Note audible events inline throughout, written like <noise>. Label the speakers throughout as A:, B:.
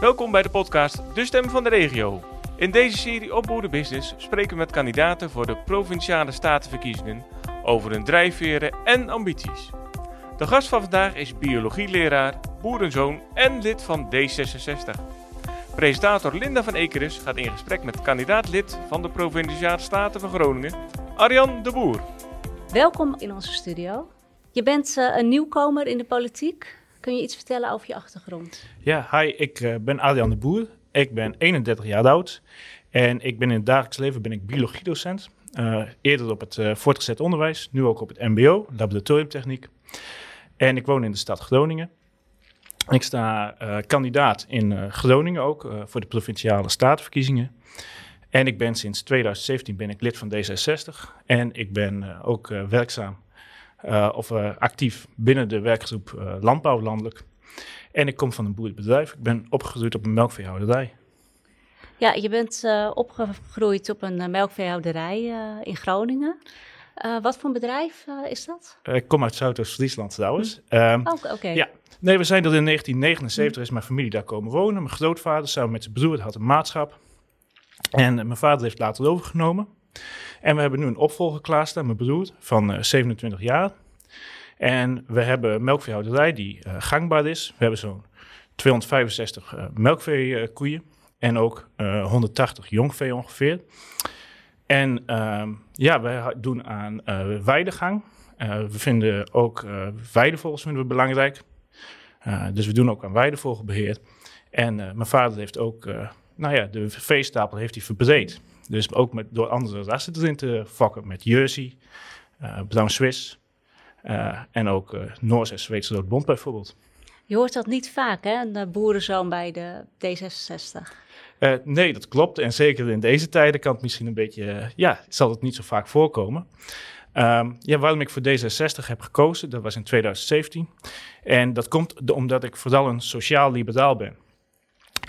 A: Welkom bij de podcast De Stem van de Regio. In deze serie op Boerenbusiness spreken we met kandidaten voor de Provinciale Statenverkiezingen over hun drijfveren en ambities. De gast van vandaag is biologieleraar, boerenzoon en lid van D66. Presentator Linda van Ekeris gaat in gesprek met kandidaat-lid van de Provinciale Staten van Groningen, Arjan de Boer.
B: Welkom in onze studio. Je bent uh, een nieuwkomer in de politiek. Kun je iets vertellen over je achtergrond?
C: Ja, hi, ik uh, ben Adrian de Boer. Ik ben 31 jaar oud en ik ben in het dagelijks leven ben ik biologiedocent. Uh, eerder op het uh, voortgezet onderwijs, nu ook op het MBO, laboratoriumtechniek. En ik woon in de stad Groningen. Ik sta kandidaat in Groningen ook voor de provinciale statenverkiezingen. En ik ben sinds 2017 ben ik lid van D66 en ik ben ook werkzaam of uh, actief binnen de werkgroep uh, Landbouw Landelijk. En ik kom van een boerenbedrijf. Ik ben opgegroeid op een melkveehouderij.
B: Ja, je bent opgegroeid op een melkveehouderij in Groningen. wat voor een bedrijf is dat?
C: ik kom uit Zuidoost-Friesland trouwens.
B: Hm. Um, Oké. Okay.
C: Ja, nee, we zijn er in 1979, hm. is mijn familie daar komen wonen. Mijn grootvader samen met zijn broer had een maatschap. En mijn vader heeft later overgenomen. En we hebben nu een opvolger klaarstaan, mijn broer, van uh, 27 jaar. En we hebben een melkveehouderij die uh, gangbaar is. We hebben zo'n 265 uh, melkveekoeien en ook 180 jongvee ongeveer. En ehm, ja, wij doen aan weidegang. we vinden ook weidevogels vinden we belangrijk. dus we doen ook aan weidevogelbeheer. En mijn vader heeft ook, nou ja, de veestapel heeft hij verbreed. Dus ook met, door andere rassen erin te vakken. Met Jersey, uh, Brown Swiss uh, en ook uh, Noors en Zweedse Roodbond bijvoorbeeld.
B: Je hoort dat niet vaak, hè? Een boerenzoon bij de D66.
C: Uh, nee, dat klopt. En zeker in deze tijden kan het misschien een beetje, ja, zal het niet zo vaak voorkomen. Um, ja, waarom ik voor D66 heb gekozen, dat was in 2017. En dat komt omdat ik vooral een sociaal-liberaal ben.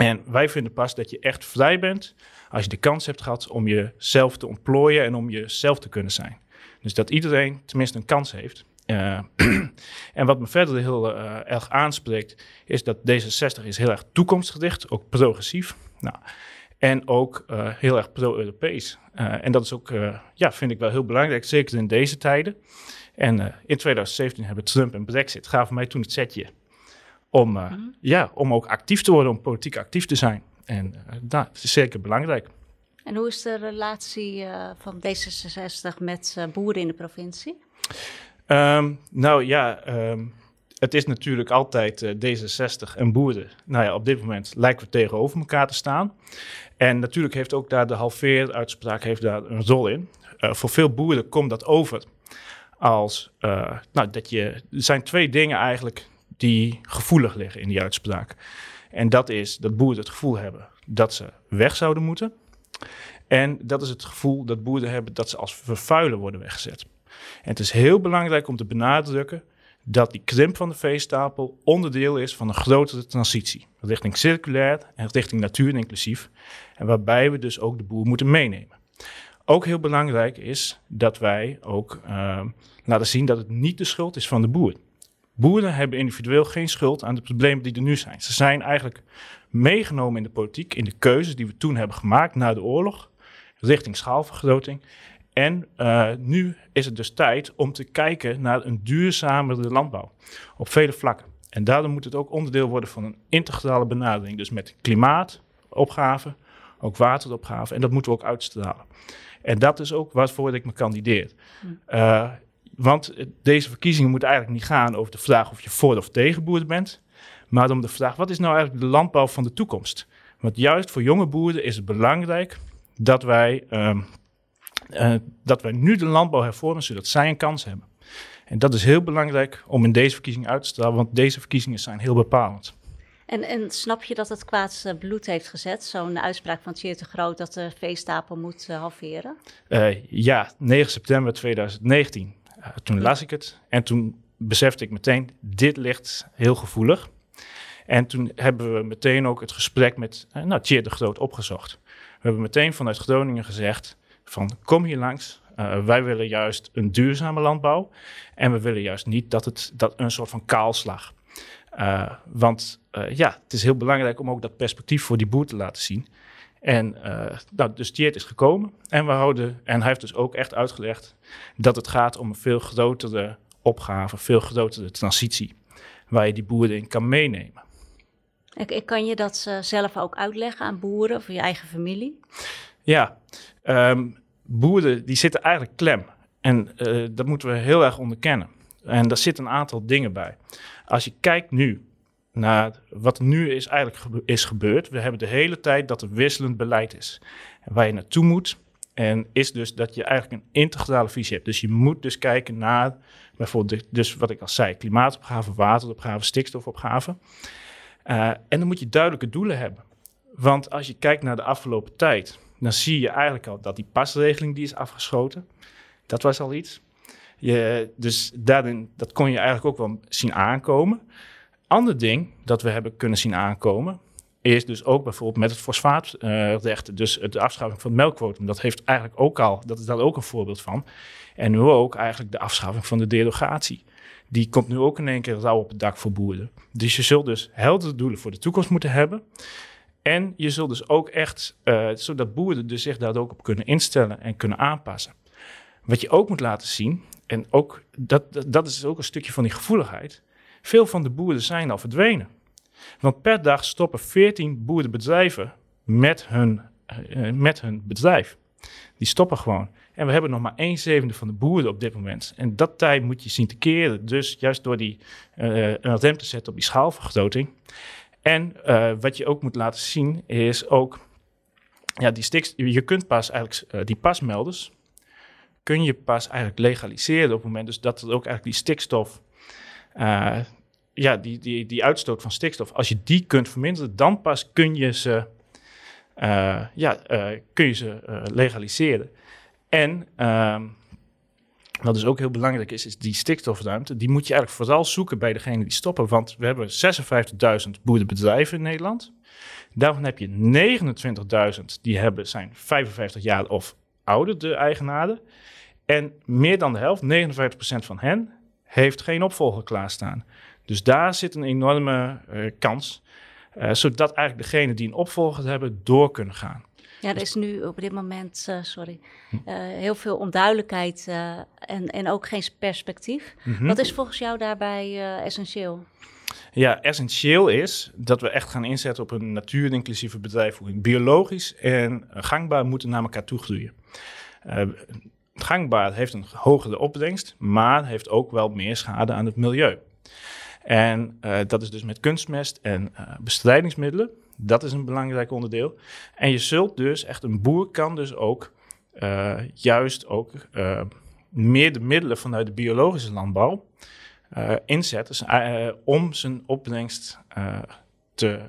C: En wij vinden pas dat je echt vrij bent als je de kans hebt gehad om jezelf te ontplooien en om jezelf te kunnen zijn. Dus dat iedereen tenminste een kans heeft. Uh, <clears throat> en wat me verder heel uh, erg aanspreekt, is dat D66 is heel erg toekomstgericht, ook progressief. Nou, en ook uh, heel erg pro-Europees. en dat is ook, ja, vind ik wel heel belangrijk, zeker in deze tijden. En in 2017 hebben Trump en Brexit gaven mij toen het setje om, mm -hmm. ja, om ook actief te worden, om politiek actief te zijn. En uh, dat is zeker belangrijk.
B: En hoe is de relatie uh, van D66 met boeren in de provincie?
C: Um, nou ja, um, het is natuurlijk altijd D66 en boeren. Nou ja, op dit moment lijken we tegenover elkaar te staan. En natuurlijk heeft ook daar de halveer-uitspraak heeft daar een rol in. voor veel boeren komt dat over als, nou, dat je, er zijn twee dingen eigenlijk die gevoelig liggen in die uitspraak. En dat is dat boeren het gevoel hebben dat ze weg zouden moeten. En dat is het gevoel dat boeren hebben dat ze als vervuiler worden weggezet. En het is heel belangrijk om te benadrukken dat die krimp van de veestapel onderdeel is van een grotere transitie. Richting circulair en richting natuur inclusief. En waarbij we dus ook de boer moeten meenemen. Ook heel belangrijk is dat wij ook uh, laten zien dat het niet de schuld is van de boer. Boeren hebben individueel geen schuld aan de problemen die er nu zijn. Ze zijn eigenlijk meegenomen in de politiek, in de keuzes die we toen hebben gemaakt na de oorlog, richting schaalvergroting. En uh, nu is het dus tijd om te kijken naar een duurzamere landbouw op vele vlakken. En daarom moet het ook onderdeel worden van een integrale benadering. Dus met klimaatopgaven, ook wateropgaven. En dat moeten we ook uitstralen. En dat is ook waarvoor ik me kandideer. Uh, want deze verkiezingen moeten eigenlijk niet gaan over de vraag of je voor of tegen boeren bent, maar om de vraag wat is nou eigenlijk de landbouw van de toekomst? Want juist voor jonge boeren is het belangrijk dat wij, uh, uh, dat wij nu de landbouw hervormen zodat zij een kans hebben. En dat is heel belangrijk om in deze verkiezingen uit te stralen, want deze verkiezingen zijn heel bepalend.
B: En, en snap je dat het kwaad bloed heeft gezet? Zo'n uitspraak van Tjeer te Groot dat de veestapel moet uh, halveren?
C: Ja, 9 september 2019 uh, toen las ik het en toen besefte ik meteen, dit ligt heel gevoelig. En toen hebben we meteen ook het gesprek met uh, nou, de Groot opgezocht. We hebben meteen vanuit Groningen gezegd van kom hier langs. Uh, wij willen juist een duurzame landbouw. En we willen juist niet dat het dat een soort van kaalslag. Uh, want ja, het is heel belangrijk om ook dat perspectief voor die boer te laten zien. En uh, nou, dus Tjeerd is gekomen en we houden, en hij heeft dus ook echt uitgelegd dat het gaat om een veel grotere opgave, veel grotere transitie, waar je die boeren in kan meenemen.
B: Ik, ik kan je dat uh, zelf ook uitleggen aan boeren of je eigen familie?
C: Ja, um, boeren die zitten eigenlijk klem. En uh, dat moeten we heel erg onderkennen. En daar zitten een aantal dingen bij. Als je kijkt nu naar wat nu is eigenlijk is gebeurd. We hebben de hele tijd dat er wisselend beleid is. En waar je naartoe moet. En is dus dat je eigenlijk een integrale visie hebt. Dus je moet dus kijken naar bijvoorbeeld, dus wat ik al zei, klimaatopgave, wateropgave, stikstofopgave. Uh, en dan moet je duidelijke doelen hebben. Want als je kijkt naar de afgelopen tijd, dan zie je eigenlijk al dat die pasregeling die is afgeschoten, dat was al iets. Je, dus daarin, dat kon je eigenlijk ook wel zien aankomen. Ander ding dat we hebben kunnen zien aankomen, is dus ook bijvoorbeeld met het fosfaatrecht, uh, dus de afschaffing van het melkquotum. Dat heeft eigenlijk ook al, dat is daar ook een voorbeeld van. En nu ook eigenlijk de afschaffing van de derogatie. Die komt nu ook in één keer rauw op het dak voor boeren. Dus je zult dus heldere doelen voor de toekomst moeten hebben. En je zult dus ook echt, uh, zodat boeren dus zich daar ook op kunnen instellen en kunnen aanpassen. Wat je ook moet laten zien, en ook dat, dat is ook een stukje van die gevoeligheid. Veel van de boeren zijn al verdwenen. Want per dag stoppen 14 boerenbedrijven met hun, uh, met hun bedrijf. Die stoppen gewoon. En we hebben nog maar 1 zevende van de boeren op dit moment. En dat tijd moet je zien te keren. Dus juist door die, uh, een rem te zetten op die schaalvergroting. En uh, wat je ook moet laten zien is ook... Ja, die je kunt pas eigenlijk die pasmelders... kun je pas eigenlijk legaliseren op het moment... dus dat er ook eigenlijk die stikstof... Uh, ja, die, die, die uitstoot van stikstof, als je die kunt verminderen, dan pas kun je ze, uh, ja, uh, kun je ze legaliseren. En ehm, wat dus ook heel belangrijk is, is die stikstofruimte. Die moet je eigenlijk vooral zoeken bij degene die stoppen. Want we hebben 56.000 boerenbedrijven in Nederland. Daarvan heb je 29.000 die hebben, zijn 55 jaar of ouder, de eigenaren. En meer dan de helft, 59% van hen, heeft geen opvolger klaarstaan. Dus daar zit een enorme uh, kans, uh, zodat eigenlijk degenen die een opvolger hebben door kunnen gaan.
B: Ja, er is nu op dit moment, uh, sorry, heel veel onduidelijkheid en, en ook geen perspectief. Mm -hmm. Wat is volgens jou daarbij essentieel?
C: Ja, essentieel is dat we echt gaan inzetten op een natuurinclusieve bedrijfsvoering. Biologisch en gangbaar moeten naar elkaar toe groeien. Gangbaar heeft een hogere opbrengst, maar heeft ook wel meer schade aan het milieu. En uh, dat is dus met kunstmest en uh, bestrijdingsmiddelen. Dat is een belangrijk onderdeel. En je zult dus, echt een boer kan dus ook uh, juist ook meer de middelen vanuit de biologische landbouw inzetten om zijn opbrengst te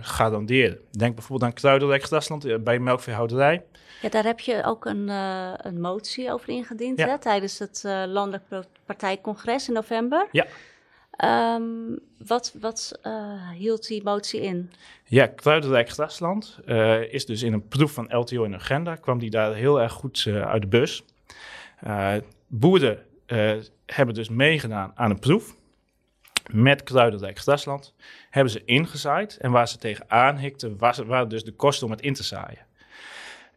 C: garanderen. Denk bijvoorbeeld aan Kruidenrijk Grasland bij melkveehouderij.
B: Ja, daar heb je ook een, een motie over ingediend ja. hè, tijdens het Landelijk Partijcongres in november.
C: Ja.
B: Um, wat wat uh, hield die motie in?
C: Ja, Kruidenrijk Grasland uh, is dus in een proef van LTO in agenda, kwam die daar heel erg goed uh, uit de bus. boeren hebben dus meegedaan aan een proef met Kruidenrijk Grasland. Hebben ze ingezaaid en waar ze tegenaan hikten, waren dus de kosten om het in te zaaien.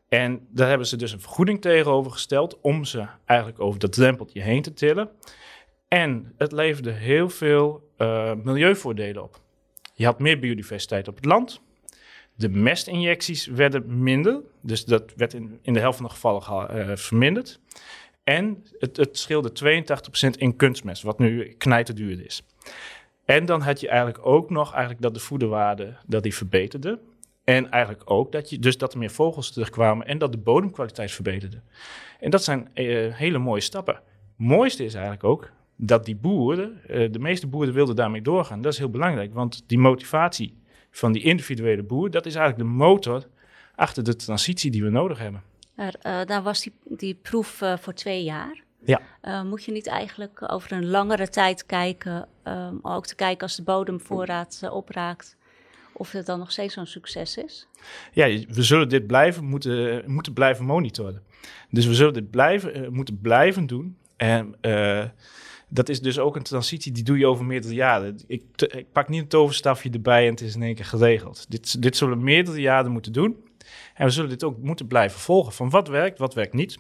C: En daar hebben ze dus een vergoeding tegenover gesteld om ze eigenlijk over dat drempeltje heen te tillen. En het leverde heel veel uh, milieuvoordelen op. Je had meer biodiversiteit op het land. De mestinjecties werden minder, dus dat werd in, de helft van de gevallen uh, verminderd. En het, het scheelde 82% in kunstmest, wat nu knijterduur is. En dan had je eigenlijk ook nog eigenlijk dat de voederwaarde dat die verbeterde. En eigenlijk ook dat, je, dus dat er meer vogels terugkwamen en dat de bodemkwaliteit verbeterde. En dat zijn uh, hele mooie stappen. Het mooiste is eigenlijk ook dat die boeren, uh, de meeste boeren wilden daarmee doorgaan. Dat is heel belangrijk, want die motivatie van die individuele boer, dat is eigenlijk de motor achter de transitie die we nodig hebben.
B: Er, uh, daar was die, die proef uh, voor twee jaar.
C: Ja.
B: moet je niet eigenlijk over een langere tijd kijken, um, ook te kijken als de bodemvoorraad opraakt, of het dan nog steeds zo'n succes is?
C: Ja, we zullen dit blijven moeten, moeten blijven monitoren. Dus we zullen dit blijven, moeten blijven doen. En dat is dus ook een transitie die doe je over meerdere jaren. Ik, ik, pak niet een toverstafje erbij en het is in één keer geregeld. Dit, dit zullen we meerdere jaren moeten doen. En we zullen dit ook moeten blijven volgen van wat werkt, wat werkt niet.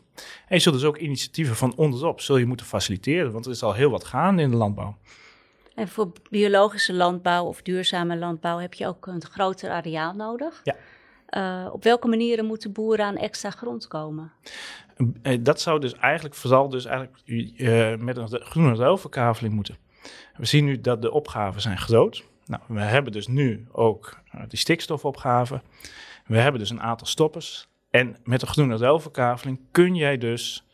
C: En je zult dus ook initiatieven van onderop zul je moeten faciliteren, want er is al heel wat gaande in de landbouw.
B: En voor biologische landbouw of duurzame landbouw heb je ook een groter areaal nodig.
C: Ja.
B: Uh, op welke manieren moeten boeren aan extra grond komen?
C: Eh, dat zou dus eigenlijk vooral dus eigenlijk, uh, met een groene ruilverkaveling moeten. We zien nu dat de opgaven zijn groot. Nou, we hebben dus nu ook die stikstofopgave. We hebben dus een aantal stoppers. En met de groene ruilverkaveling kun jij dus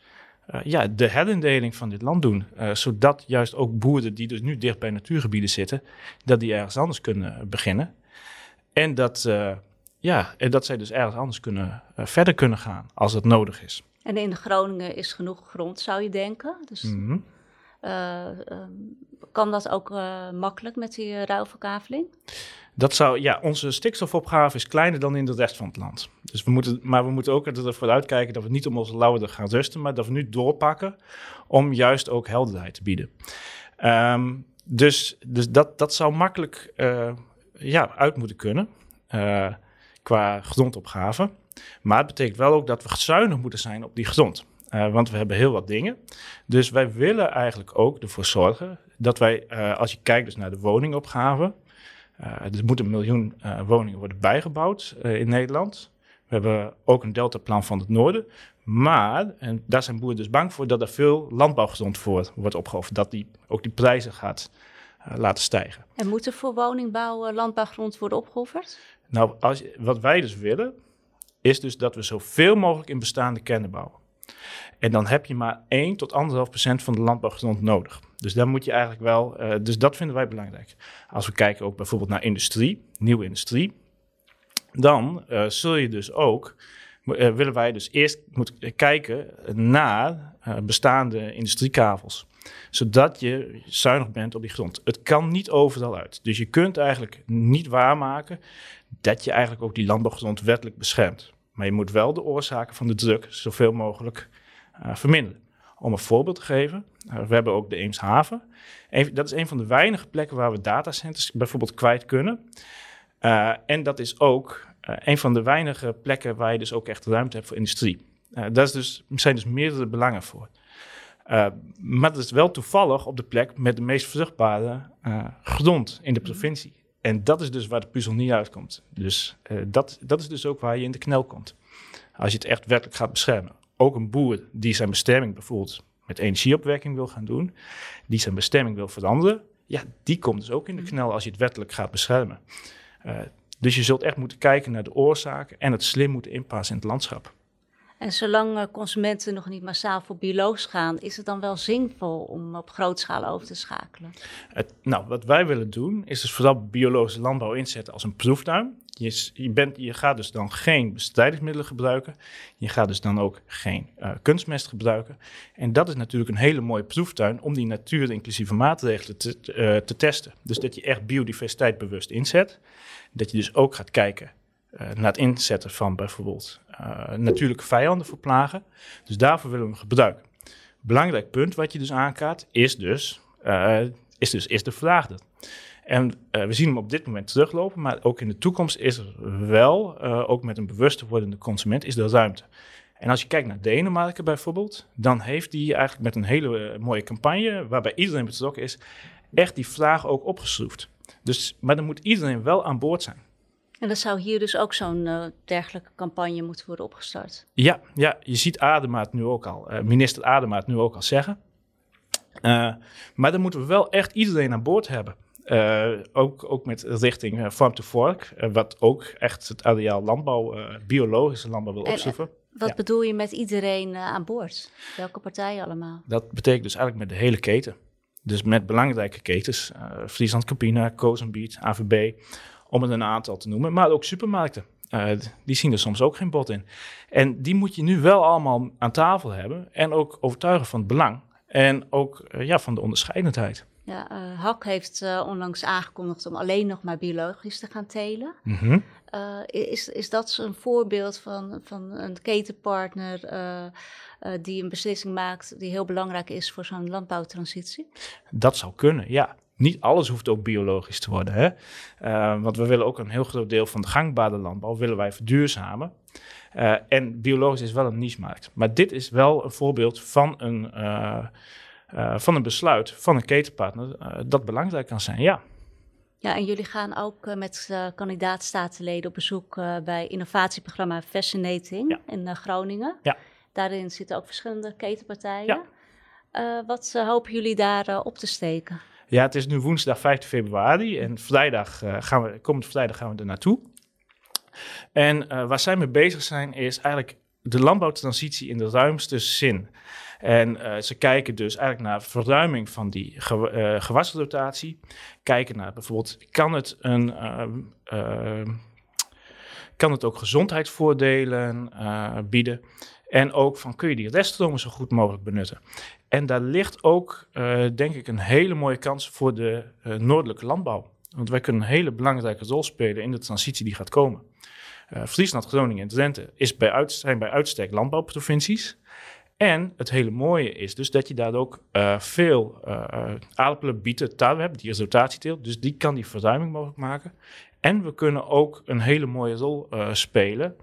C: uh, ja, de herindeling van dit land doen. Uh, zodat juist ook boeren die dus nu dicht bij natuurgebieden zitten, dat die ergens anders kunnen beginnen. En dat, uh, ja, en dat zij dus ergens anders kunnen, verder kunnen gaan als het nodig is.
B: En in Groningen is genoeg grond, zou je denken. Dus mm -hmm. kan dat ook makkelijk met die ruilverkaveling?
C: Dat zou, ja, onze stikstofopgave is kleiner dan in de rest van het land. Dus we moeten, maar we moeten ook ervoor uitkijken dat we niet om onze lauweren gaan rusten, maar dat we nu doorpakken om juist ook helderheid te bieden. Um, dus dus dat, dat zou makkelijk uh, ja, uit moeten kunnen uh, qua grondopgave. Maar het betekent wel ook dat we zuinig moeten zijn op die grond. Uh, want we hebben heel wat dingen. Dus wij willen eigenlijk ook ervoor zorgen dat wij, als je kijkt dus naar de woningopgave, er moeten een miljoen uh, woningen worden bijgebouwd uh, in Nederland. We hebben ook een deltaplan van het noorden. Maar, en daar zijn boeren dus bang voor, dat er veel landbouwgrond voor wordt opgeofferd. Dat die, ook die prijzen gaat laten stijgen.
B: En moet er voor woningbouw landbouwgrond worden opgeofferd?
C: Nou, als, wat wij dus willen, is dus dat we zoveel mogelijk in bestaande kernen bouwen. En dan heb je maar 1 tot 1,5 procent van de landbouwgrond nodig. Dus daar moet je eigenlijk wel, uh, dus dat vinden wij belangrijk. Als we kijken ook bijvoorbeeld naar industrie, nieuwe industrie, dan uh, zul je dus ook, uh, willen wij dus eerst moeten kijken naar bestaande industriekavels. Zodat je zuinig bent op die grond. Het kan niet overal uit. Dus je kunt eigenlijk niet waarmaken dat je eigenlijk ook die landbouwgrond wettelijk beschermt. Maar je moet wel de oorzaken van de druk zoveel mogelijk verminderen. Om een voorbeeld te geven, we hebben ook de Eemshaven. Dat is een van de weinige plekken waar we datacenters bijvoorbeeld kwijt kunnen. Uh, en dat is ook een van de weinige plekken waar je dus ook echt ruimte hebt voor industrie. daar is dus, zijn dus meerdere belangen voor. maar dat is wel toevallig op de plek met de meest vruchtbare grond in de provincie. En dat is dus waar de puzzel niet uitkomt. Dus dat, dat is dus ook waar je in de knel komt. Als je het echt werkelijk gaat beschermen ook een boer die zijn bestemming bijvoorbeeld met energieopwekking wil gaan doen, die zijn bestemming wil veranderen, ja, die komt dus ook in de mm. knel als je het wettelijk gaat beschermen. Uh, dus je zult echt moeten kijken naar de oorzaken en het slim moeten inpassen in het landschap.
B: En zolang eh, consumenten nog niet massaal voor biologisch gaan, is het dan wel zinvol om op grootschaal over te schakelen?
C: Het, nou, wat wij willen doen, is dus vooral biologische landbouw inzetten als een proeftuin. Je, je, bent, je gaat dus dan geen bestrijdingsmiddelen gebruiken. Je gaat dus dan ook geen uh, kunstmest gebruiken. En dat is natuurlijk een hele mooie proeftuin om die natuur-inclusieve maatregelen te, te testen. Dus dat je echt biodiversiteit bewust inzet. Dat je dus ook gaat kijken uh, naar het inzetten van bijvoorbeeld natuurlijke vijanden voor plagen. Dus daarvoor willen we hem gebruiken. Belangrijk punt wat je dus aankaart is dus, is dus is de vraag. Dat. En uh, we zien hem op dit moment teruglopen, maar ook in de toekomst is er wel, uh, ook met een bewuster wordende consument, is er ruimte. En als je kijkt naar Denemarken bijvoorbeeld, dan heeft die eigenlijk met een hele uh, mooie campagne, waarbij iedereen betrokken is, echt die vraag ook opgeschroefd. Dus, maar dan moet iedereen wel aan boord zijn.
B: En dan zou hier dus ook zo'n uh, dergelijke campagne moeten worden opgestart?
C: Ja, ja je ziet Ademaat nu ook al, uh, minister Ademaat nu ook al zeggen. Uh, maar dan moeten we wel echt iedereen aan boord hebben. Uh, ook, ook met richting uh, farm to fork, uh, wat ook echt het areaal landbouw, biologische landbouw wil opzoeken.
B: Wat ja. bedoel je met iedereen aan boord? Welke partijen allemaal?
C: Dat betekent dus eigenlijk met de hele keten. Dus met belangrijke ketens, Friesland Campina, Kozenbiet, AVB, om er een aantal te noemen. Maar ook supermarkten, die zien er soms ook geen bod in. En die moet je nu wel allemaal aan tafel hebben en ook overtuigen van het belang. En ook ja, van de onderscheidendheid.
B: Ja, uh, HAK heeft uh, onlangs aangekondigd om alleen nog maar biologisch te gaan telen.
C: Mhm.
B: Uh, is, is dat een voorbeeld van, van een ketenpartner die een beslissing maakt die heel belangrijk is voor zo'n landbouwtransitie?
C: Dat zou kunnen, ja. Niet alles hoeft ook biologisch te worden. Hè? want we willen ook een heel groot deel van de gangbare landbouw willen wij verduurzamen. en biologisch is wel een niche-markt. Maar dit is wel een voorbeeld van een uh, van een besluit van een ketenpartner uh, dat belangrijk kan zijn, ja.
B: Ja, en jullie gaan ook uh, met kandidaatstatenleden op bezoek bij innovatieprogramma Fascinating ja. in Groningen.
C: Ja.
B: Daarin zitten ook verschillende ketenpartijen. Ja. wat hopen jullie daar op te steken?
C: Ja, het is nu woensdag 15 februari en vrijdag gaan we, komend vrijdag gaan we er naartoe. En waar zij mee bezig zijn is eigenlijk de landbouwtransitie in de ruimste zin. En uh, ze kijken dus eigenlijk naar verruiming van die ge uh, gewasrotatie. Kijken naar bijvoorbeeld, kan het, een, uh, kan het ook gezondheidsvoordelen bieden? En ook van, kun je die reststromen zo goed mogelijk benutten? En daar ligt ook, denk ik, een hele mooie kans voor de noordelijke landbouw. Want wij kunnen een hele belangrijke rol spelen in de transitie die gaat komen. Friesland, Groningen en Drenthe is bij zijn bij uitstek landbouwprovincies. En het hele mooie is dus dat je daar ook uh, veel uh, aardappelen, bieten, tarwe hebt, die is rotatieteelt. Dus die kan die verruiming mogelijk maken. En we kunnen ook een hele mooie rol spelen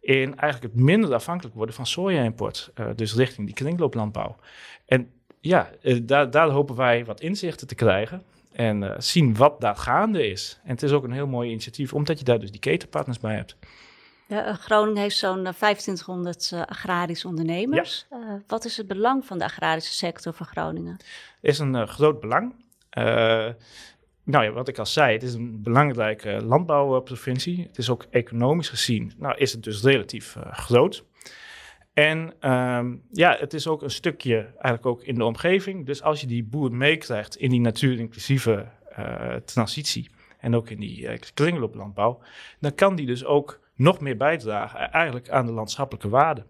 C: in eigenlijk het minder afhankelijk worden van soja-import. dus richting die kringlooplandbouw. En ja, daar, daar hopen wij wat inzichten te krijgen. En zien wat daar gaande is. En het is ook een heel mooi initiatief, omdat je daar dus die ketenpartners bij hebt.
B: Ja, Groningen heeft zo'n 2500 uh, agrarische ondernemers. Ja. Uh, wat is het belang van de agrarische sector voor Groningen?
C: is een uh, groot belang. nou ja, wat ik al zei, het is een belangrijke landbouwprovincie. Het is ook economisch gezien, nou is het dus relatief groot. En um, ja, het is ook een stukje eigenlijk ook in de omgeving. Dus als je die boer meekrijgt in die natuurinclusieve transitie en ook in die kringlooplandbouw, dan kan die dus ook nog meer bijdragen eigenlijk aan de landschappelijke waarde.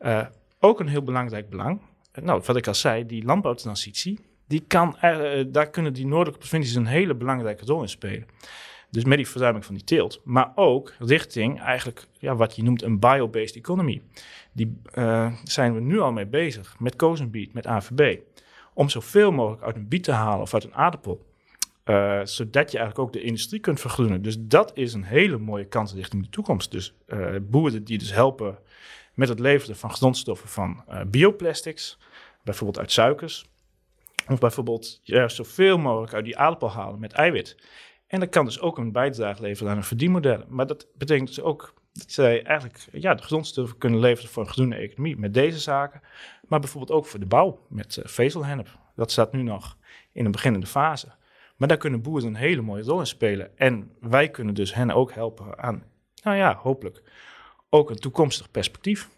C: Uh, ook een heel belangrijk belang. Uh, nou, wat ik al zei, die landbouwtransitie, die kan, uh, daar kunnen die noordelijke provincies een hele belangrijke rol in spelen. Dus met die verruiming van die teelt. Maar ook richting eigenlijk ja, wat je noemt een biobased economy. Die zijn we nu al mee bezig met Kozenbiet, met AVB. Om zoveel mogelijk uit een biet te halen of uit een aardappel. Uh, zodat je eigenlijk ook de industrie kunt vergroenen. Dus dat is een hele mooie kans richting de toekomst. Dus uh, boeren die dus helpen met het leveren van grondstoffen van uh, bioplastics, bijvoorbeeld uit suikers. Of bijvoorbeeld juist zoveel mogelijk uit die aardappel halen met eiwit. En dat kan dus ook een bijdrage leveren aan een verdienmodel. Maar dat betekent dus ook dat zij eigenlijk ja, de grondstoffen kunnen leveren voor een groene economie met deze zaken. Maar bijvoorbeeld ook voor de bouw met vezelhennep. Dat staat nu nog in een beginnende fase. Maar daar kunnen boeren een hele mooie rol in spelen. En wij kunnen dus hen ook helpen aan, nou ja, hopelijk ook een toekomstig perspectief.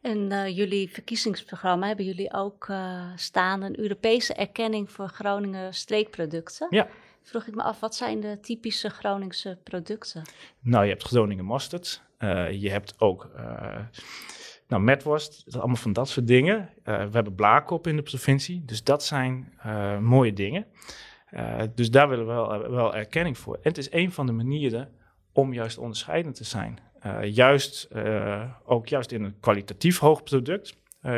B: En uh, jullie verkiezingsprogramma hebben jullie ook uh, staan een Europese erkenning voor Groningen streekproducten.
C: Ja.
B: Vroeg ik me af, wat zijn de typische Groningse producten?
C: Nou, je hebt Groningen mosterd. Uh, je hebt ook nou, metworst, allemaal van dat soort dingen. we hebben blaarkop in de provincie. Dus dat zijn mooie dingen. Uh, dus daar willen we wel, wel, erkenning voor. En het is een van de manieren om juist onderscheidend te zijn. Uh, juist, ook juist in een kwalitatief hoog product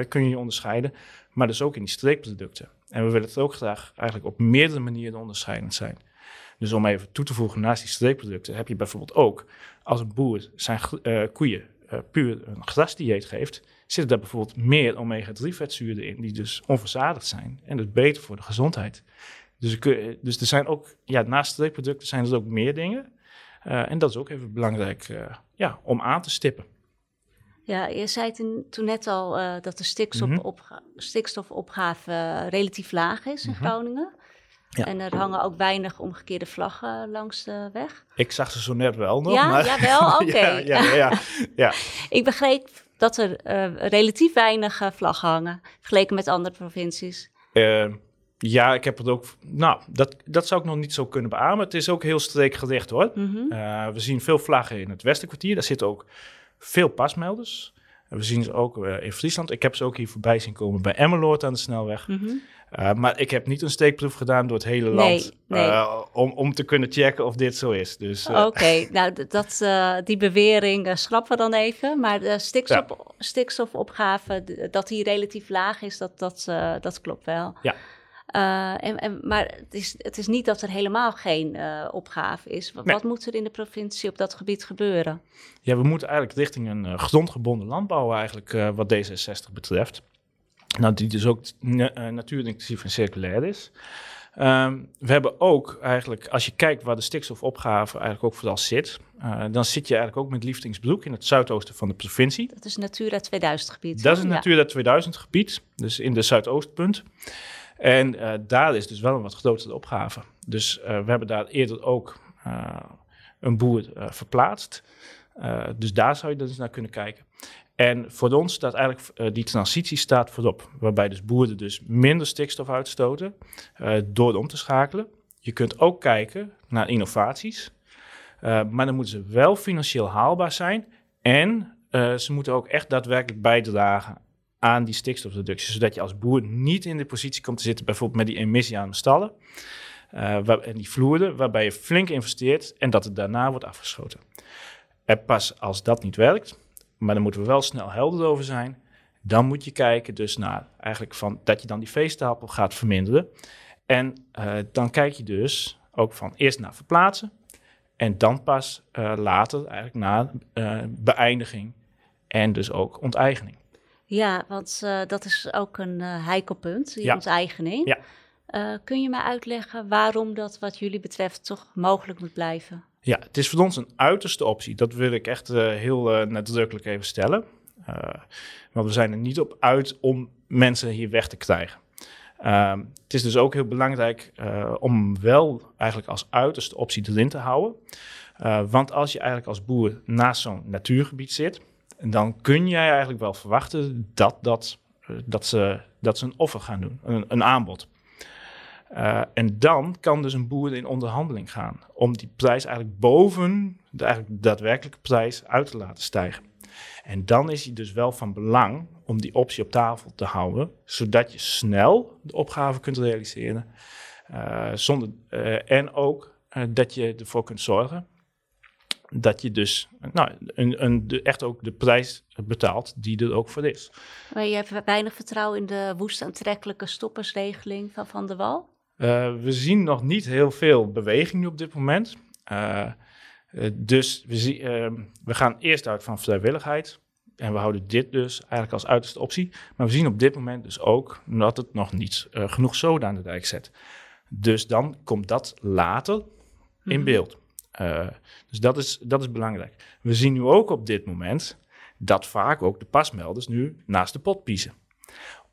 C: kun je je onderscheiden, maar dus ook in die streekproducten. En we willen het ook graag eigenlijk op meerdere manieren onderscheidend zijn. Dus om even toe te voegen naast die streekproducten heb je bijvoorbeeld ook als een boer zijn koeien puur een grasdieet geeft, zitten daar bijvoorbeeld meer omega-3 vetzuren in, die dus onverzadigd zijn en dus beter voor de gezondheid. Dus, dus er zijn ook, ja, naast streekproducten zijn er ook meer dingen. Uh, en dat is ook even belangrijk uh, ja, om aan te stippen.
B: Ja, je zei toen, toen net al uh, dat de stikstofopgave, mm -hmm. stikstofopgave relatief laag is in mm -hmm. Groningen. Ja. En er hangen ook weinig omgekeerde vlaggen langs de weg.
C: Ik zag ze zo net wel nog.
B: Ja,
C: maar...
B: ja wel? <laughs> Oké. Okay.
C: ja, ja, ja, <laughs> ja,
B: Ik begreep dat er relatief weinig vlaggen hangen, vergeleken met andere provincies.
C: Ja, ik heb het ook. Nou, dat, dat zou ik nog niet zo kunnen beamen. Het is ook heel streekgericht hoor.
B: Mm -hmm.
C: uh, we zien veel vlaggen in het Westenkwartier. Daar zitten ook veel pasmelders. We zien ze ook uh, in Friesland. Ik heb ze ook hier voorbij zien komen bij Emmeloord aan de snelweg.
B: Mm -hmm.
C: Uh, maar ik heb niet een steekproef gedaan door het hele land uh, om, om te kunnen checken of dit zo is. Dus.
B: Oké, <laughs> nou dat, die bewering schrappen we dan even. Maar de stikstof, ja. stikstofopgave, dat die relatief laag is, dat, dat, dat klopt wel.
C: Ja.
B: En, en, maar het is, het is niet dat er helemaal geen opgave is. Wat, wat, moet er in de provincie op dat gebied gebeuren?
C: Ja, we moeten eigenlijk richting een grondgebonden landbouw eigenlijk wat D66 betreft. Nou, die dus ook natuurintensief en circulair is. Um, we hebben ook eigenlijk, als je kijkt waar de stikstofopgave eigenlijk ook vooral zit, uh, dan zit je eigenlijk ook met Liefdingsbroek in het zuidoosten van de provincie.
B: Dat is Natura 2000 gebied.
C: Dat is een Natura 2000 gebied, dus in de zuidoostpunt. En uh, daar is dus wel een wat grotere opgave. Dus we hebben daar eerder ook een boer verplaatst. dus daar zou je dus naar kunnen kijken. En voor ons staat eigenlijk die transitie staat voorop. Waarbij dus boeren dus minder stikstof uitstoten door om te schakelen. Je kunt ook kijken naar innovaties. Maar dan moeten ze wel financieel haalbaar zijn. En ze moeten ook echt daadwerkelijk bijdragen aan die stikstofreductie. Zodat je als boer niet in de positie komt te zitten, bijvoorbeeld met die emissie aan de stallen. Waar, en die vloeren, waarbij je flink investeert en dat het daarna wordt afgeschoten. En pas als dat niet werkt, maar dan moeten we wel snel helder over zijn. Dan moet je kijken dus naar eigenlijk van dat je dan die veestapel gaat verminderen. En uh, dan kijk je dus ook van eerst naar verplaatsen. En dan pas uh, later eigenlijk naar beëindiging en dus ook onteigening.
B: Ja, want dat is ook een heikel punt, die ja. onteigening.
C: Ja.
B: kun je me uitleggen waarom dat wat jullie betreft toch mogelijk moet blijven?
C: Ja, het is voor ons een uiterste optie. Dat wil ik echt uh, heel uh, nadrukkelijk even stellen. Uh, maar we zijn er niet op uit om mensen hier weg te krijgen. Ehm, het is dus ook heel belangrijk om wel eigenlijk als uiterste optie erin te houden. want als je eigenlijk als boer naast zo'n natuurgebied zit, dan kun jij eigenlijk wel verwachten dat, dat, dat, ze, dat ze een offer gaan doen, een, een aanbod. Uh, en dan kan dus een boer in onderhandeling gaan om die prijs eigenlijk boven de eigenlijk daadwerkelijke prijs uit te laten stijgen. En dan is hij dus wel van belang om die optie op tafel te houden, zodat je snel de opgave kunt realiseren. Uh, zonder, en ook dat je ervoor kunt zorgen dat je dus nou, een, een, de, echt ook de prijs betaalt die er ook voor is.
B: Maar je hebt weinig vertrouwen in de woest aantrekkelijke stoppersregeling van Van der Wal?
C: Uh, we zien nog niet heel veel beweging op dit moment. Uh, dus we, zie, we gaan eerst uit van vrijwilligheid. En we houden dit dus eigenlijk als uiterste optie. Maar we zien op dit moment dus ook dat het nog niet genoeg zoden aan de dijk zet. Dus dan komt dat later in mhm. Beeld. dus dat is, dat is belangrijk. We zien nu ook op dit moment dat vaak ook de pasmelders nu naast de pot piezen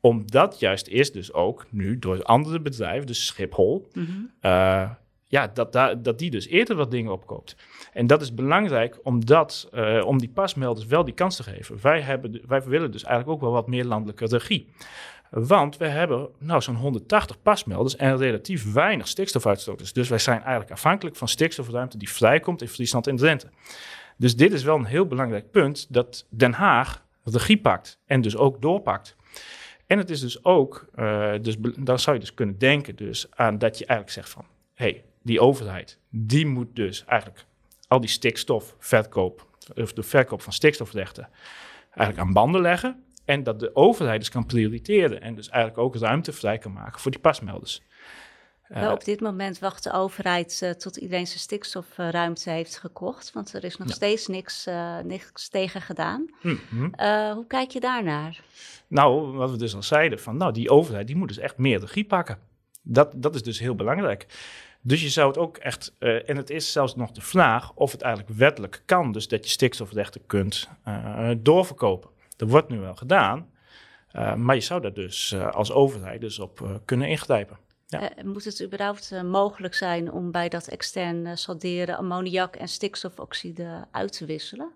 C: omdat juist is dus ook nu door andere bedrijven, dus Schiphol, mhm. eh, ja, dat, dat, dat die dus eerder wat dingen opkoopt. En dat is belangrijk omdat, uh, om die pasmelders wel die kans te geven. Wij, hebben, wij willen dus eigenlijk ook wel wat meer landelijke regie. Want we hebben nou zo'n 180 pasmelders en relatief weinig stikstofuitstoters. Dus wij zijn eigenlijk afhankelijk van stikstofruimte die vrijkomt in Friesland en Drenthe. Dus dit is wel een heel belangrijk punt dat Den Haag regie pakt en dus ook doorpakt. En het is dus ook, uh, dus dan zou je dus kunnen denken dus aan dat je eigenlijk zegt van, hé, hey, die overheid, die moet dus eigenlijk al die stikstofverkoop, of de verkoop van stikstofrechten, eigenlijk aan banden leggen. En dat de overheid dus kan prioriteren en dus eigenlijk ook ruimte vrij kan maken voor die pasmelders.
B: Uh, op dit moment wacht de overheid uh, tot iedereen zijn stikstofruimte heeft gekocht, want er is nog steeds niks, uh, niks tegen gedaan. Mm -hmm. hoe kijk je daarnaar?
C: Nou, wat we dus al zeiden, van nou, die overheid die moet dus echt meer regie pakken. Dat, dat is dus heel belangrijk. Dus je zou het ook echt, en het is zelfs nog de vraag of het eigenlijk wettelijk kan, dus dat je stikstofrechten kunt doorverkopen. Dat wordt nu wel gedaan, maar je zou daar dus als overheid dus op kunnen ingrijpen.
B: Ja. Moet het überhaupt mogelijk zijn om bij dat extern salderen ammoniak en stikstofoxide uit te wisselen?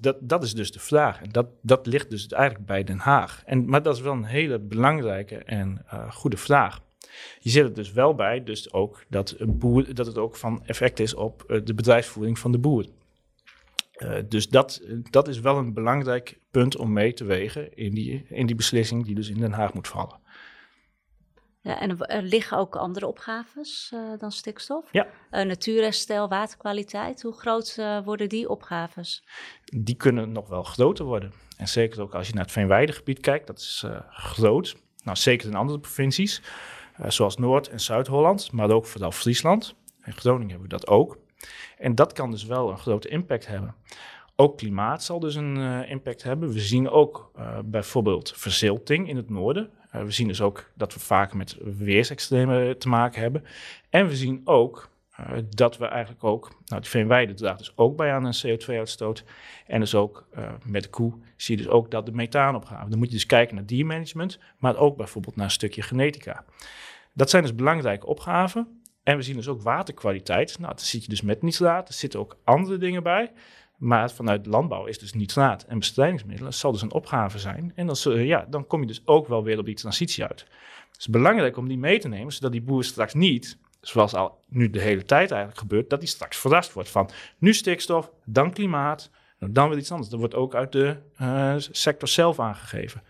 C: dat, dat is dus de vraag. En dat, dat ligt dus eigenlijk bij Den Haag. En, maar dat is wel een hele belangrijke en goede vraag. Je zit er dus wel bij, dus ook dat, boer, dat het ook van effect is op de bedrijfsvoering van de boer. Dus dat, dat is wel een belangrijk punt om mee te wegen in die, in die beslissing die dus in Den Haag moet vallen.
B: Ja, en er liggen ook andere opgaves uh, dan stikstof.
C: Ja.
B: Uh, natuurherstel, waterkwaliteit. Hoe groot uh, worden die opgaves?
C: Die kunnen nog wel groter worden. En zeker ook als je naar het Veenweidegebied kijkt, dat is groot. Nou, zeker in andere provincies, zoals Noord- en Zuid-Holland, maar ook vooral Friesland. In Groningen hebben we dat ook. En dat kan dus wel een grote impact hebben. Ook klimaat zal dus een uh, impact hebben. We zien ook uh, bijvoorbeeld verzilting in het noorden. Uh, we zien dus ook dat we vaak met weersextremen te maken hebben. En we zien ook dat we eigenlijk ook, nou die veenweide draagt dus ook bij aan een CO2-uitstoot. En dus ook met de koe zie je dus ook dat de methaanopgave. Dan moet je dus kijken naar diermanagement, maar ook bijvoorbeeld naar een stukje genetica. Dat zijn dus belangrijke opgaven. En we zien dus ook waterkwaliteit. Nou, daar zit je dus met nitraat. Er zitten ook andere dingen bij. Maar vanuit landbouw is dus nitraat en bestrijdingsmiddelen zal dus een opgave zijn. En dan, ja, dan kom je dus ook wel weer op die transitie uit. Het is belangrijk om die mee te nemen, zodat die boer straks niet, zoals al nu de hele tijd eigenlijk gebeurt, dat hij straks verrast wordt van nu stikstof, dan klimaat, dan weer iets anders. Dat wordt ook uit de uh, sector zelf aangegeven.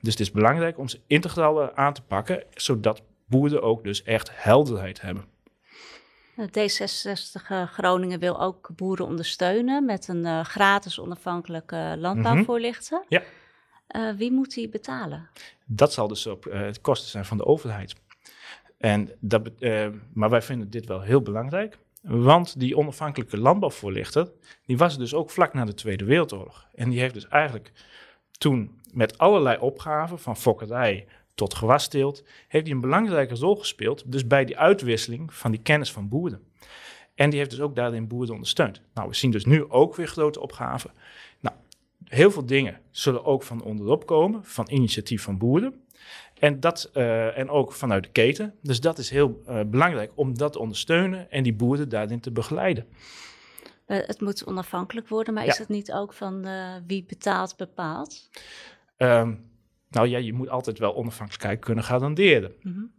C: Dus het is belangrijk om ze integraal aan te pakken, zodat boeren ook dus echt helderheid hebben.
B: D66 uh, Groningen wil ook boeren ondersteunen met een uh, gratis onafhankelijke landbouwvoorlichter.
C: Mm -hmm.
B: Ja. Uh, wie moet die betalen?
C: Dat zal dus op het kosten zijn van de overheid. En dat, maar wij vinden dit wel heel belangrijk. Want die onafhankelijke landbouwvoorlichter, die was dus ook vlak na de Tweede Wereldoorlog. En die heeft dus eigenlijk toen met allerlei opgaven, van fokkerij tot gewasteelt, heeft hij een belangrijke rol gespeeld. Dus bij die uitwisseling van die kennis van boeren. En die heeft dus ook daarin boeren ondersteund. Nou, we zien dus nu ook weer grote opgaven. Nou, heel veel dingen zullen ook van onderop komen, van initiatief van boeren. En, dat, uh, en ook vanuit de keten. Dus dat is heel uh, belangrijk om dat te ondersteunen en die boeren daarin te begeleiden.
B: Uh, het moet onafhankelijk worden, maar ja. is het niet ook van wie betaalt bepaalt?
C: Um, nou ja, je moet altijd wel onafhankelijkheid kunnen garanderen. Mm -hmm.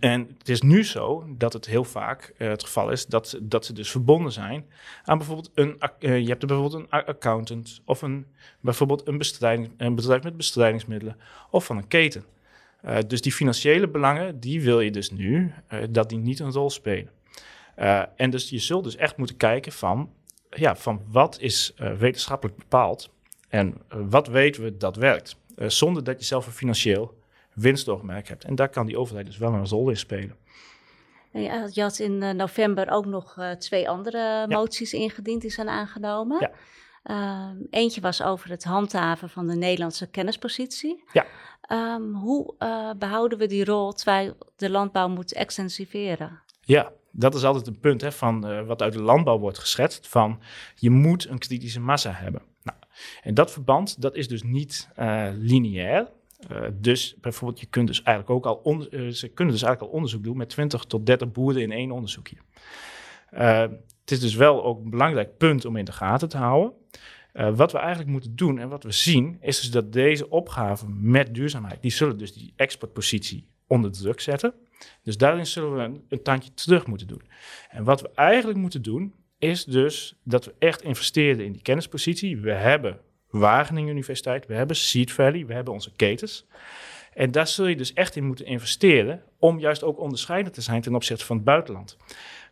C: En het is nu zo dat het heel vaak uh, het geval is dat, dat ze dus verbonden zijn aan bijvoorbeeld een, uh, je hebt er bijvoorbeeld een accountant of een, bijvoorbeeld een, bestrijding, een bedrijf met bestrijdingsmiddelen of van een keten. Uh, dus die financiële belangen, die wil je dus nu, dat die niet een rol spelen. en dus je zult dus echt moeten kijken van, ja, van wat is wetenschappelijk bepaald en wat weten we dat werkt. Uh, zonder dat je zelf een financieel winstoogmerk hebt. En daar kan die overheid dus wel een rol in spelen.
B: Ja, je had in uh, november ook nog uh, twee andere ja. moties ingediend die zijn aangenomen.
C: Ja.
B: Ehm, eentje was over het handhaven van de Nederlandse kennispositie.
C: Ja.
B: Um, hoe behouden we die rol terwijl de landbouw moet extensiveren?
C: Ja, dat is altijd een punt hè, van wat uit de landbouw wordt geschetst. Van je moet een kritische massa hebben. En dat verband, dat is dus niet uh, lineair. Uh, dus bijvoorbeeld, je kunt dus eigenlijk ook al uh, ze kunnen dus eigenlijk al onderzoek doen met 20 tot 30 boeren in één onderzoekje. het is dus wel ook een belangrijk punt om in de gaten te houden. wat we eigenlijk moeten doen en wat we zien, is dus dat deze opgaven met duurzaamheid, die zullen dus die exportpositie onder druk zetten. Dus daarin zullen we een tandje terug moeten doen. En wat we eigenlijk moeten doen, is dus dat we echt investeren in die kennispositie. We hebben Wageningen Universiteit, we hebben Seed Valley, we hebben onze ketens. En daar zul je dus echt in moeten investeren om juist ook onderscheidend te zijn ten opzichte van het buitenland.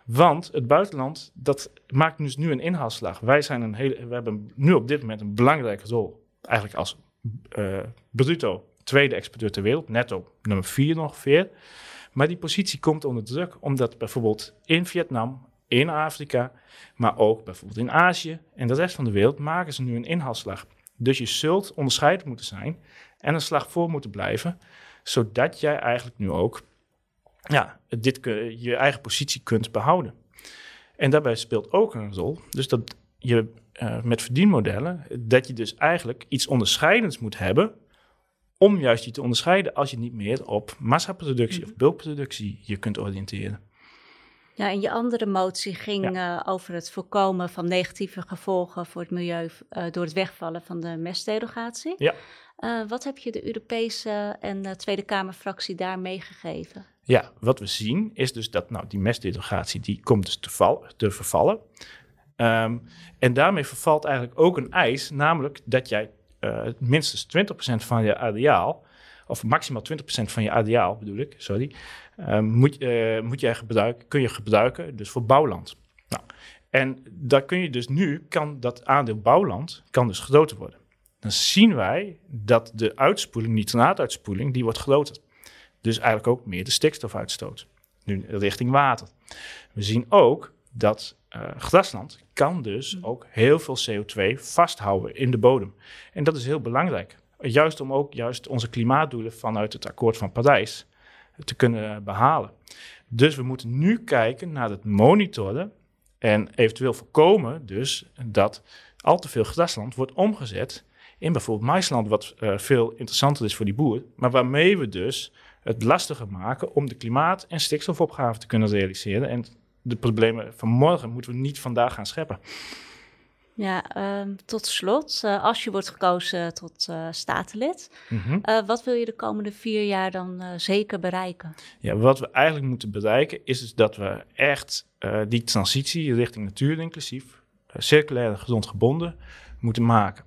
C: Want het buitenland, dat maakt dus nu een inhaalslag. Wij zijn een hele, we hebben nu op dit moment een belangrijke rol, eigenlijk als uh, bruto tweede exporteur ter wereld, netto nummer vier ongeveer. Maar die positie komt onder druk, omdat bijvoorbeeld in Vietnam, in Afrika, maar ook bijvoorbeeld in Azië en de rest van de wereld maken ze nu een inhaalslag. Dus je zult onderscheidend moeten zijn en een slag voor moeten blijven, zodat jij eigenlijk nu ook ja, dit, je eigen positie kunt behouden. En daarbij speelt ook een rol, dus dat je uh, met verdienmodellen, dat je dus eigenlijk iets onderscheidends moet hebben om juist je te onderscheiden als je niet meer op massaproductie of bulkproductie je kunt oriënteren.
B: Ja, en je andere motie ging ja. uh, over het voorkomen van negatieve gevolgen voor het milieu uh, door het wegvallen van de mestderogatie.
C: Ja.
B: Uh, wat heb je de Europese en Tweede Kamerfractie daar meegegeven?
C: Ja, wat we zien is dus dat nou, die mestderogatie die komt dus te, val, te vervallen. Um, en daarmee vervalt eigenlijk ook een eis, namelijk dat jij minstens 20% van je areaal of maximaal 20% van je areaal bedoel ik, sorry, moet, uh, moet jij gebruiken, kun je gebruiken dus voor bouwland. Nou, en daar kun je dus nu, kan dat aandeel bouwland, kan dus groter worden. Dan zien wij dat de uitspoeling, nitraatuitspoeling, die wordt groter. Dus eigenlijk ook meer de stikstofuitstoot. Nu richting water. We zien ook dat uh, grasland kan dus mm. ook heel veel CO2 vasthouden in de bodem. En dat is heel belangrijk. Juist om ook juist onze klimaatdoelen vanuit het akkoord van Parijs te kunnen behalen. Dus we moeten nu kijken naar het monitoren en eventueel voorkomen dus dat al te veel grasland wordt omgezet in bijvoorbeeld maisland, wat uh, veel interessanter is voor die boer, maar waarmee we dus het lastiger maken om de klimaat- en stikstofopgave te kunnen realiseren. En de problemen van morgen moeten we niet vandaag gaan scheppen.
B: Ja, uh, tot slot, uh, als je wordt gekozen tot uh, statenlid, mm wat wil je de komende vier jaar dan zeker bereiken?
C: Ja, wat we eigenlijk moeten bereiken is dus dat we echt die transitie richting natuur inclusief, circulair en gezond gebonden moeten maken.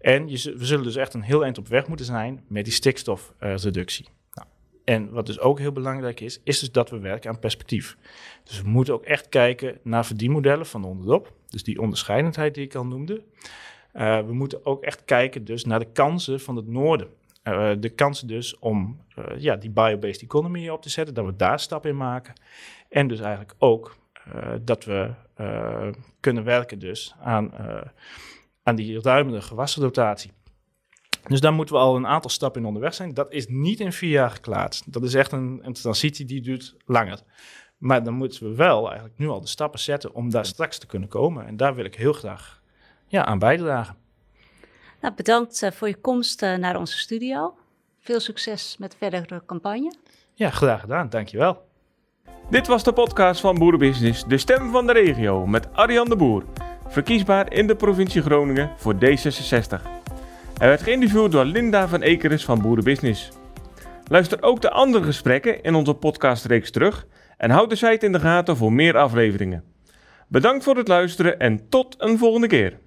C: En je, we zullen dus echt een heel eind op weg moeten zijn met die stikstofreductie. En wat dus ook heel belangrijk is, is dus dat we werken aan perspectief. Dus we moeten ook echt kijken naar verdienmodellen van onderop. Dus die onderscheidendheid die ik al noemde. Uh, we moeten ook echt kijken dus naar de kansen van het noorden. Uh, de kansen dus om uh, ja, die biobased economy op te zetten, dat we daar stappen in maken. En dus eigenlijk ook dat we kunnen werken dus aan, aan die ruimere gewassenrotatie. Dus daar moeten we al een aantal stappen in onderweg zijn. Dat is niet in vier jaar geklaard. Dat is echt een, een transitie die duurt langer. Maar dan moeten we wel eigenlijk nu al de stappen zetten om daar straks te kunnen komen. En daar wil ik heel graag ja, aan bijdragen.
B: Nou, bedankt uh, voor je komst uh, naar onze studio. Veel succes met de verdere campagne.
C: Ja, graag gedaan. Dankjewel.
A: Dit was de podcast van Boerenbusiness, de stem van de regio, met Arjan de Boer. Verkiesbaar in de provincie Groningen voor D66. Hij werd geïnterviewd door Linda van Ekeris van Boerenbusiness. Luister ook de andere gesprekken in onze podcastreeks terug en houd de site in de gaten voor meer afleveringen. Bedankt voor het luisteren en tot een volgende keer.